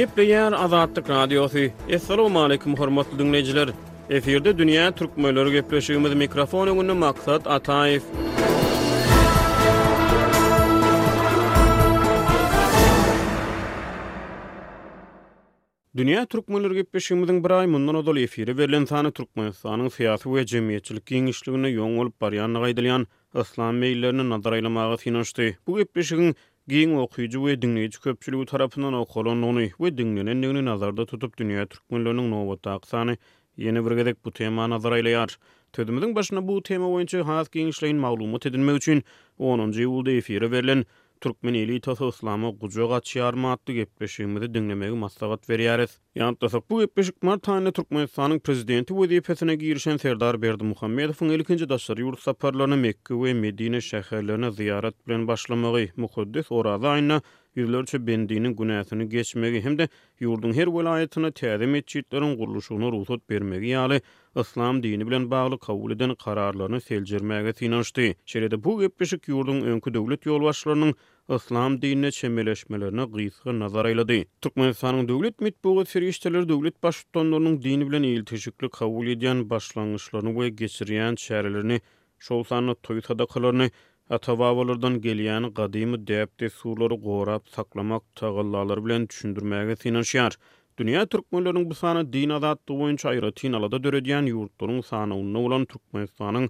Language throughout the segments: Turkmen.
Gepleýär Azatlyk Radiosy. Assalamualaikum hormatly dinleýjiler. Efirde dünýä türkmenleri gepleşigimiz mikrofon öňünde Maksat Ataýew. Dünýä Türkmenleri gepleşigimiziň bir aý mundan ozal efire berlen sany Türkmenistanyň syýasy we jemgyýetçilik giňişliginde ýoň bolup barýandygy aýdylýan yslam meýillerini nazar aýlamaga synanyşdy. Bu gepleşigiň giň okyjy we diňleýji köpçüligi tarapyndan okalandygyny we diňlenendigini nazarda tutup dünýä türkmenleriniň nobatdaky sany ýene bir gezek bu tema nazar aýlaýar. Sözümiziň başynda bu tema boýunça has giňişleýin maglumat edinmek üçin onunjy iýulda efire berlen Türkmen elitasy yslama gujak açýarmy atly gepleşigimizi diňlemegi maslahat berýäris. Ýatlasak, bu gepleşik mart aýynda Türkmenistanyň Prezidenti wezipesine girişen Serdar Berdimuhamedowyň ilkinji daşary ýurt saparlaryna Mekge we Medine şäherlerine zyýarat bilen başlamagy, mukaddes Oraza aýynda ýüzlerçe bendiniň günäsini geçmegi hem-de ýurduň her welaýatynda täze metjitleriň gurluşygyna rugsat bermegi ýaly yslam dini bilen bagly kabul eden kararlaryny seljermäge synanyşdy. Şeýle-de bu gepleşik ýurduň öňki döwlet ýolbaşçylarynyň yslam dinine çemeleşmelerine gysga nazar aýlady. Türkmenistanyň döwlet metbugat serişdeleri döwlet baştutanlarynyň dini bilen ilteşikli kabul edýän başlangyçlaryny we geçirýän çärelerini şol sanda toý sadakalaryny, ata-babalardan gelýän gadymy däp-dessurlary gorap saklamak tagallalary bilen düşündirmäge synanyşýar. Dünýä türkmenleriniň bu sany din azatlygy boýunça aýratyn alada döredýän ýurtlaryň sanawynda bolan Türkmenistanyň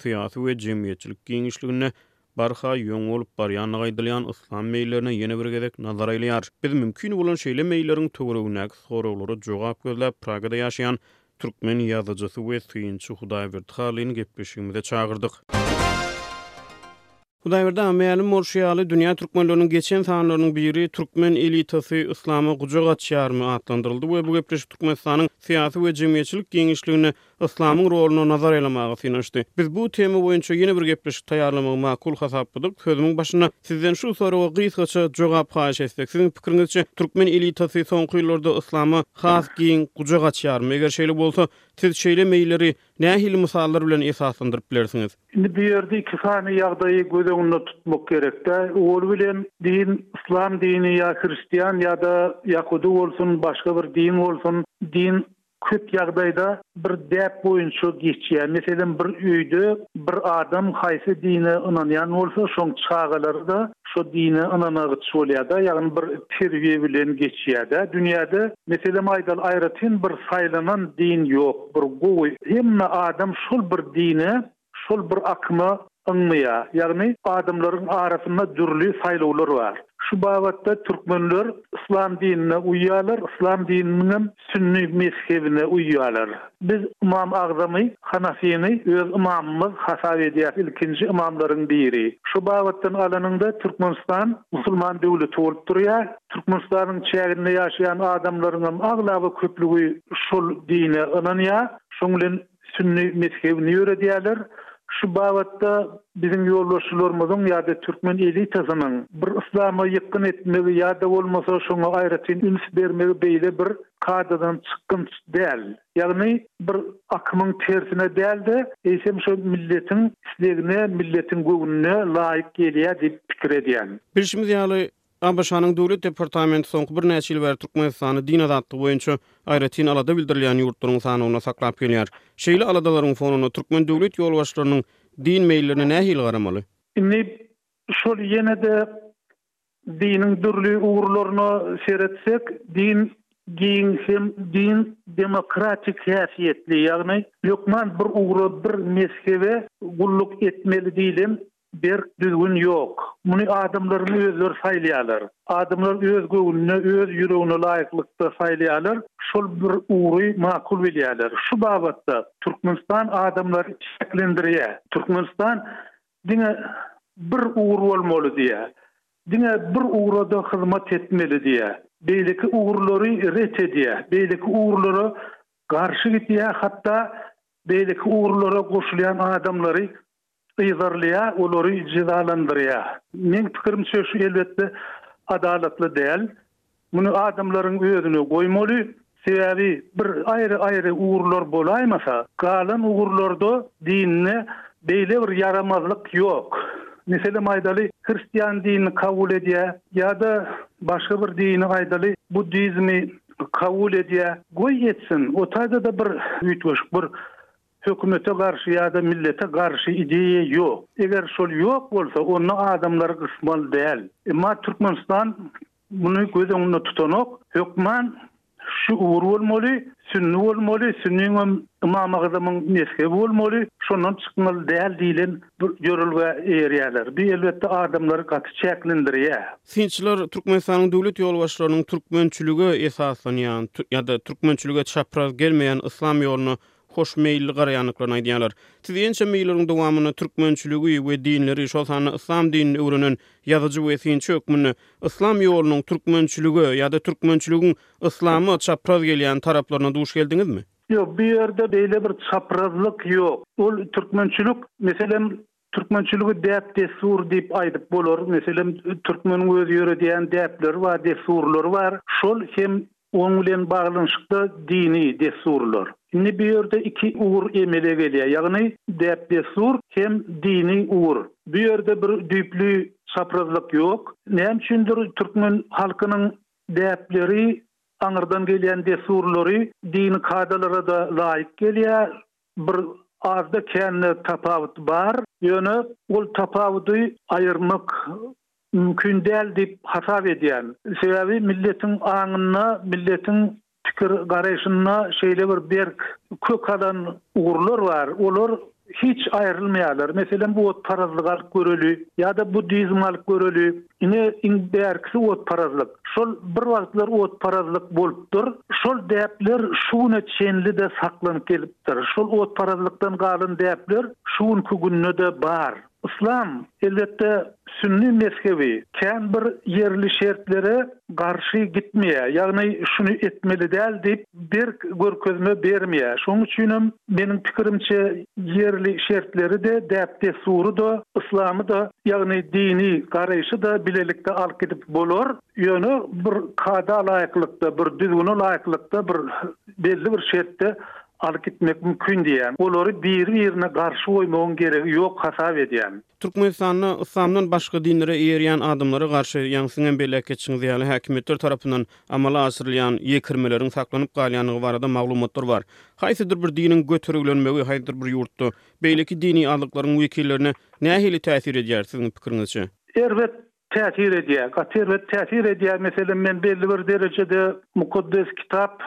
syýasy we jemgyýetçilik giňişliginde barha ýoň bolup barýandygy aýdylýan yslam meýillerine ýene bir gezek nazar aýlaýar. Biz mümkin bolan şeýle meýilleriň töweregindäki soraglara jogap gözläp Pragada ýaşaýan türkmen ýazyjysy we synçy Hudaýberdi Hallyny gepleşigimize çagyrdyk. Hudaýberdi-a, mälim bolşy ýaly, dünýä türkmenleriniň geçen sanlarynyň biri Türkmen elitasy yslama gujak açýarmy? atlandyryldy we bu gepleşik Türkmenistanyň syýasy we jemgyýetçilik giňişliginde Yslamyň roluna nazar aýlamaga synanyşdy. Biz bu tema boýunça ýene bir gepleşik taýýarlamagy makul hasapladyk. Sözümiň başynda sizden şu soraga gysgaça jogap haýyş etsek, siziň pikiriňizçe, türkmen elitasy soňky ýyllarda yslama has giň gujak açýarmy? Eger şeýle bolsa, siz şeýle meýilleri nähili mysallar bilen esaslandyryp bilersiňiz? Indi bu ýerde iki sany ýagdaýy göz öňünde tutmak gerek dä. Owal bilen, din, yslam dini ýa hristian ýa-da ýahudy bolsun, başga bir din bolsun, din Köp ýagdaýda bir däp boýunça geçýär. Meselem, bir öýde bir adam haýsy dine ynanýan bolsa, şoň çagalary-da şo dine ynanagyç bolýar-da, ýagny bir terbiýe bilen geçýär-dä. Dünýäde, meselem, aýdaly, aýratyn bir saýlanan din ýok, bir gowy, hemme adam şol bir dine Şol bir akyma ynmyýar. Ýagny adamlaryň arasynda dürli saýlawlar bar. Şu babatda türkmenler yslam dinine uýýarlar, yslam dininiňem sünni mezhebine uýýarlar. Biz Ymam Agzamy, Hanafyny öz ymamymyz hasap edýäs, ilkinji ymamlaryň biri. Şu babatdan alanyňda Türkmenistan musulman döwleti bolup durýar. Türkmenistanyň çäginde ýaşaýan adamlaryňam aglaba köplügi şol dine ynanýar. Şoň bilen Sünni mezhebini ýöredýärler. Şu babatda biziň ýolbaşçylarymyzyň ýa-da türkmen elitasynyň bir yslama ýykgyn etmegi ýa-da bolmasa şoňa aýratyn üns bermegi beýle bir kadadan çykgynç däl. Ýagny bir akymyň tersine däl-de, eýsem şo milletiň islegine, milletiň göwnüne laýyk gelýär diýip pikir edýän. Bilşimiz ýaly, ABŞ-nyň Döwlet departamenti soňky birnäçe ýyl bäri Türkmenistany din azatlygy boýunça aýratyn alada bildirilýän ýurtlaryň sanawynda saklap gelýär. Şeýle aladalaryň fonunda türkmen döwlet ýolbaşçylarynyň din meýillerine nähili garamaly? Indi şol ýene-de diniň dürli ugurlaryna seretsek, din giň hem giň demokratik häsiýetli, ýagny hökman bir ugra, bir mezhebe gulluk etmeli diýlen Berk düzgün ýok. Muny adamlaryň özleri saýlaýarlar. Adamlar öz göwnüne, öz ýüregine laýyklykda saýlaýarlar, şol bir ugry makul bilýärler. Şu babatda Türkmenistan adamlary çäklendirýär. Türkmenistan diňe bir ugur bolmaly diýýär. Diňe bir ugra-da hyzmat etmeli diýýär. Beýleki ugurlary ret edýär. Beýleki ugurlara garşy gidýär, hatda beýleki ugurlara goşulýan adamlary yzarlaýar, olary jezalandyrýar. Meň pikirimçe şu elbetde adalatly däl. Muny adamlaryň özüne goýmaly. Sebäbi bir aýry-aýry ugurlar bolaýmasa, galan ugurlarda dinde beýle bir ýaramazlyk ýok. Meselem aýdaly, hristian dinini kabul edýär ýa-da başga bir dini aýdaly, buddizmi kabul edýär. Goý etsin, o taýda-da bir üýtgeşik bir Hökümete garşy ýa-da millete garşy ideýa ýok. Eger şol ýok bolsa, onda adamlary gysmaly däl. Emma Türkmenistan muny göz öňünde tutanok. Hökman şu ugur bolmaly, sünni bolmaly, sünniniň hem Ymam-agzamyň mezhebi bolmaly, şondan çykmaly däl diýlen bir ýörelgä eýerýärler. Bu elbetde adamlary gaty çäklendirýär. Synçylar Türkmenistanyň döwlet ýolbaşçylarynyň türkmençilige esaslanýan ýa-da türkmençilige çapraz gelmeýän yslam ýoluna hoşmeýilli garaýandyklaryny aýdýarlar. Siz ençeme ýyllaryň dowamynda türkmençiligi we dinleri, şol sanda yslam dinini öwrenen ýazyjy we synçy hökmünde yslam ýolunyň türkmençilige ýa-da türkmençiligiň yslama çapraz gelýän taraplaryna duş geldiňizmi? Ýok, bu ýerde beýle bir çaprazlyk ýok. Ol türkmençilik, meselem, türkmençiligi däp-dessur diýip aýdyp bolar. Meselem, türkmeniň öz ýöredýän däpleri bar, dessurlary bar. Şol hem Onuň bilen baglanyşykda dini dessurlar. Indi bu ýerde iki ugur emele gelýär, ýagny däp-dessur hem dini ugur. Bu ýerde bir düýpli çaprazlyk ýok. Näme üçindir türkmen halkynyň däpleri, aňyrdan gelýän dessurlary dini kadalara-da laýyk gelýär. Bir azda-kände tapawut bar. Ýöne ol tapawudy aýyrmak mümkin däl diýip hasap edýän. Sebäbi milletiň aňynda, milletiň pikir garaýşynda şeýle bir berk kök alan ugurlar bar, olar hiç aýrylmaýarlar. Meselem, bu otparazlygy alyp göreli ýa-da buddizmi alyp göreli. Ine, iň bärkisi otparazlyk. Şol bir wagtlar otparazlyk bolupdyr. Şol däpler şu güne çenli-de saklanyp gelipdir. Şol otparazlykdan galan däpler şu günki günde-de bar. Yslam, elbetde, sünni mezhebi kän bir ýerli şertlere garşy gitmeýär, ýagny şuny etmeli däl diýip berk görkezme bermeýär. Şonuň üçinem, meniň pikirimçe, ýerli şertleri-de, däp-dessury-da, yslamy-da, ýagny dini garaýşy-da bilelikde alyp gidip bolar. Ýöne bir kada laýyklykda, bir düzgüne laýyklykda, bir belli bir şertde alyp gitmek mümkin diýýän. Olary biri-birine garşy goýmagyň geregi ýok hasap edýän. Türkmenistanda yslamdan başga dinlere eýerýän adamlara garşy, ýaňy siziň hem belli ätgetişiňiz ýaly, häkimiýetler tarapyndan amala aşyrylýan ýekirmeleriň saklanyp galýandygy barada maglumatlar bar. Haýsydyr bir diniň götereglenmegi haýsydyr bir ýurtda beýleki dini azlyklaryň wekillerine nähili täsir edýär, siziň pikiriňizçe? Erbet Täsir edýär, gaty erbet täsir edýär. Meselem, men belli bir derejede Mukaddes Kitap,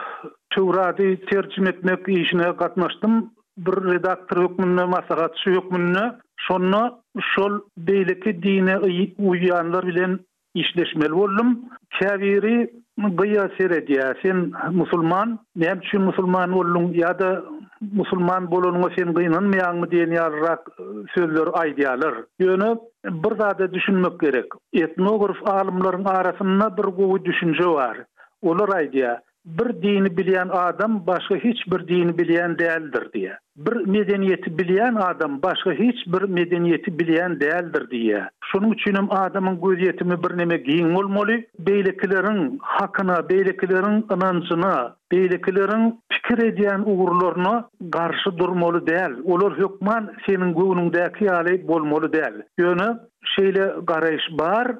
Töwrady terjime etmek işine gatnaşdym, bir redaktor hökmünde, maslahatçy hökmünde. Şonda şol beýleki dine uýýanlar bilen işleşmeli boldum. Käbiri gyýa seredýär, sen musulman, näme üçin musulman bolduň ýa-da musulman bolanyňa sen gynanmaýaňmy diýen ýalyrak sözleri aýdýarlar. Ýöne Bir zada düşünmek gerek. Etnograf alymlaryň arasynda bir gowy düşünje bar. Olar aýdýar, Bir dini bilýän adam başga hiç bir dini bilýän däldir diýýär. Bir medeniýeti bilýän adam başga hiç bir medeniýeti bilýän däldir diýýär. Şonuň üçinem adamyň gözýetimi birneme giň bolmaly, beýlekileriň hakyna, beýlekileriň ynanjyna, Beýlekileriň pikir edýän ugurlaryna garşy durmaly däl. Olar hökman seniň göwnüňdäki ýaly bolmaly däl. Ýöne şeýle garaýyş bar,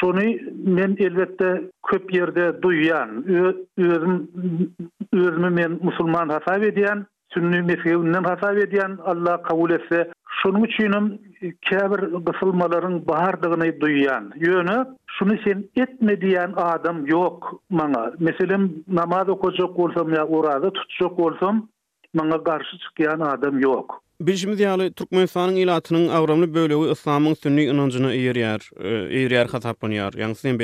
şony men elbetde köp ýerde duýýan. Özüm özümi men musulman hasap edýän. Sünni mezhebinden hasap edýän Allah kabul etse, şonuň üçinem käbir gysylmalaryň bardygyny duýýan. Ýöne şuny sen etme diýýän adam ýok maňa. Meselem namaz okajak bolsam ýa oraza tutjak bolsam maňa garşy çykýan adam ýok. Bilşimiz ýaly Türkmenistanyň ilatynyň agramly bölegi yslamyň sünni ynanjyna eýerýär, eýerýär hasaplanýar. Ýagny siz hem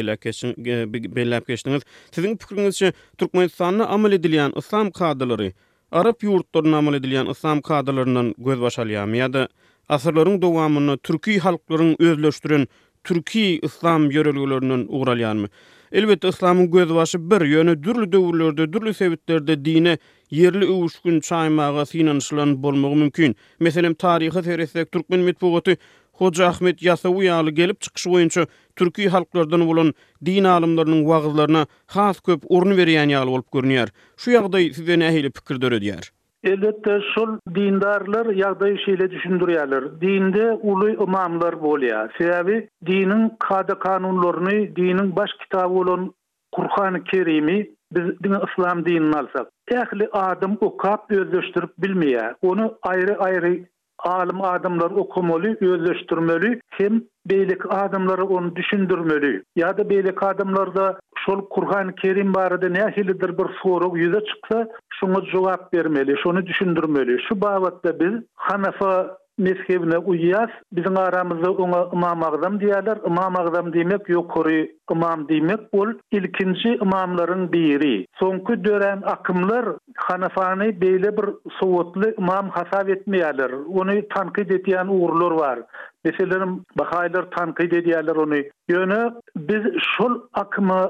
belläp geçdiňiz. Siziň pikiriňizçe Türkmenistanda amal edilýän yslam kadalary arap ýurtlarynda amal edilýän yslam kadalaryndan gözbaş alýarmy ýa-da asyrlaryň dowamynda türki halklaryň özleşdiren türki yslam ýörelgelerinden ugur alýarmy? Elbetde yslamyň gözbaşy bir, ýöne dürli döwürlerde, dürli sebitlerde dine ýerli öwüşgin çaýmaga synanyşylan bolmagy mümkin. Meselem, taryha seretsek, türkmen metbugaty Hoja Ahmet Ýasawy ýaly gelip çykyşy boýunça türki halklardan bolan din alymlarynyň wagyzlaryna has köp orun berýän ýaly bolup görünýär. Şu ýagdaý sizde nähili pikir döredýär? Elbetde şol dindarlar ýagdaýy şeýle düşündirýärler, dinde uly ymamlar bolýar, sebäbi diniň kada-kanunlaryny, diniň baş kitaby bolan Gurhany Kerimi, biz diňe yslam dinini alsak, ähli adam okap özleşdirip bilmeýär, ony aýry-aýry Alym adamlar okamaly, özleşdirmeli hem beýleki adamlara ony düşündirmeli. Ýa-da beýleki adamlarda şol Kurhany Kerim barada nähilidir bir sorag ýüze çyksa, şoňa jogap bermeli, şony düşündirmeli. Şu babatda biz Hanafa mezhebine uýýas, biziň aramyzda oňa Ymam Agzam diýýärler, Ymam Agzam diýmek ýokary ymam diýmek, ol ilkinji ymamlaryň biri. Soňky dörän akymlar Hanafany beýle bir sowatly ymam hasap etmeýärler. Ony tankyt edýän ugurlar bar. Meselem, bahaýylar tankyt edýärler ony. Ýöne biz şol akyma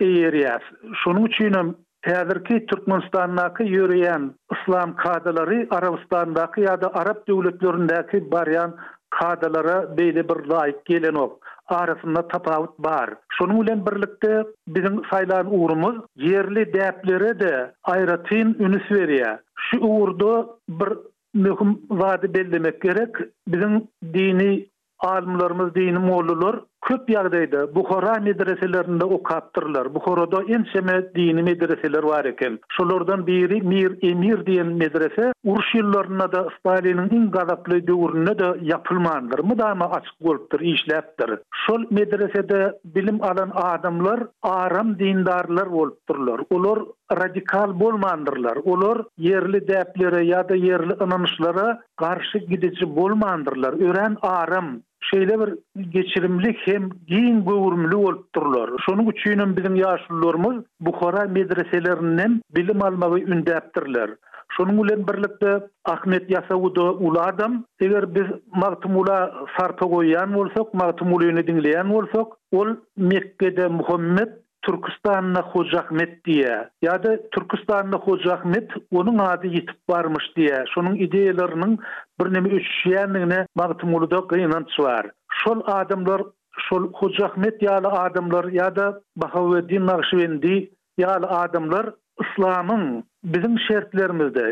eýerýäs. Şonuň üçinem häzirki Türkmenistandaky ýöreýän yslam kadalary Arabystandaky ýa-da arap döwletlerindäki barýan kadalara beýle bir laýyk gelenok, arasynda tapawut bar. Şonuň bilen birlikde, biziň saýlan ugrumyz ýerli däplere-de aýratyn ünüs berýär. Şu ugurda bir möhüm zady bellemek gerek, biziň dini alymlarymyz, dini mollalar Köp ýagdaýda Buhara medreselerinde okapdyrlar. Buharada ençeme dini medreseler bar eken. Şolardan biri Mir Emir diýen medrese uruş ýyllarynda-da, Staliniň iň gazaply döwründe-de ýapylmandyr, mydama açyk bolupdyr, işläpdir. Şol medresede bilim alan adamlar aram dindarlar bolupdyrlar. Olar radikal bolmandyrlar. Olar ýerli däplere ýa-da ýerli ynanyşlara garşy gidiji bolmandyrlar. Örän aram, şeýle bir geçirimli hem giň göwrümli bolupdyrlar. Şonuň üçin hem biziň ýaşulularymyz Buhara medreselerinden bilim almagy ündäpdirler. Şonuň bilen birlikde Ahmet Ýasawy-da uly adam, eger biz Magtymgula sarpa goýýan bolsak, Magtymgulyny diňleýän bolsak, ol Mekgede Muhammet, Türküstanda Hoja Ahmet diýýä. Ýa-da Türküstanda Hoja Ahmet, onuň ady ýitip barmyş diýýä. Şonuň ideýalarynyň birneme öçüşýändigine Magtymguluda gynanç bar. Şol adamlar, şol Hoja Ahmet ýaly adamlar ýa-da Bahaweddin Nagşybendi ýaly adamlar, Yslamyň biziň şertlerimizde,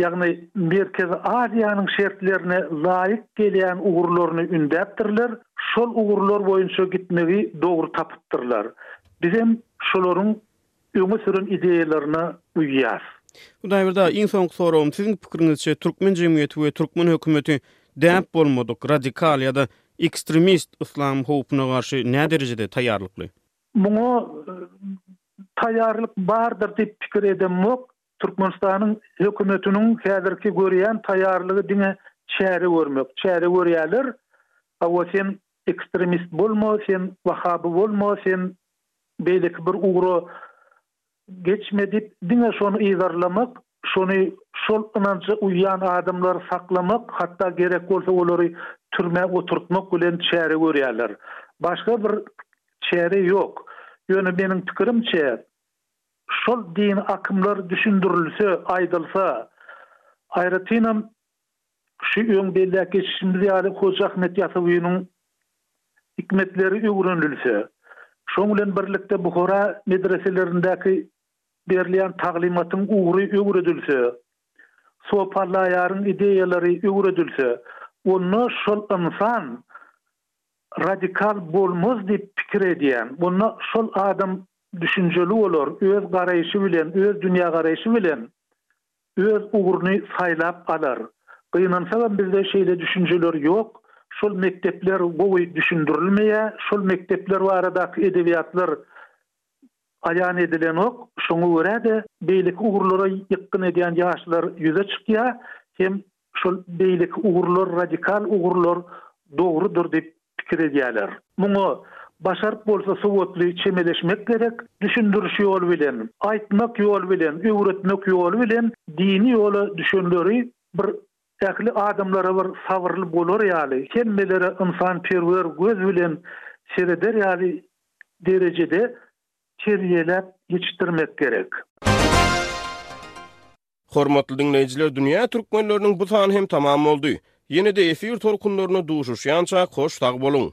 ýagny Merkezi Aziýanyň şertlerine laýyk gelýän ugurlaryny ündäpdirler, şol ugurlar boýunça gitmegi dogry tapypdyrlar. Bizem şolaryň öňe süren ideýalaryna uýýas. Hudaýberdi, iň soňky soragym, siziň pikiriňizçe türkmen jemgyýeti we türkmen hökümeti däp bolmadyk, radikal ýa-da ekstremist yslam howpuna garşy näderejede taýýarlykly? Muňa taýýarlyk bardyr diýip pikir edemok. Türkmenistanyň hökümetiniň häzirki görýän taýýarlygy diňe çäre görmek. Çäre görýärler. Hawa, sen ekstremist bolma, sen wahabi bolma, sen beýleki bir ugra Geçme diýip diňe şony yzarlamak, şony şol ynanja uýýan adamlary saklamak, hatda gerek bolsa olary türmä oturtmak bilen çäre görýärler. Başga bir çäre ýok. Ýöne meniň pikirimçe, şol dini akymlar düşündirilse, aýdylsa, aýratynam Şu öň belläp geçişimiz ýaly, Hoja Ahmet Ýasawynyň hikmetleri öwrenilse, şoň bilen birlikde Buhara medreselerindäki berilýän taglymatyň ugry öwredilse, Sopallaýaryň ideýalary öwredilse, onda şol ynsan radikal bolmaz diýip pikir edýän. Onda şol adam düşünjeli bolar, öz garaýşy bilen, öz dünýägaraýşy bilen Öz ugruny saýlap alar. Gynansagam bizde şeýle düşünjeler ýok, şol mekdepler gowy düşündirilmeýär, şol mekdepler baradaky edebiýatlar aýan edilenok, şoňa görä-de beýleki ugurlara ýykgyn edýän ýaşlar ýüze çykýar hem Şol beýleki ugurlar, radikal ugurlar dogrudyr diýip pikir edýärler. Muňa başaryp bolsa sowatly çemeleşmek gerek, düşündiriş ýoly bilen, aýtmak ýoly bilen, öwretmek ýoly bilen dini ýola düşenleri bir ähli adamlara bir sabyrly bolar ýaly, hemmelere ynsanperwer göz bilen sereder ýaly derejede terbiýeläp ýetişdirmek gerek. Hormatly diňleýjiler dünýä türkmenleriniň bu sany hem tamam boldy. Ýene-de efir tolkunlarynda duşuşýança hoş sag boluň.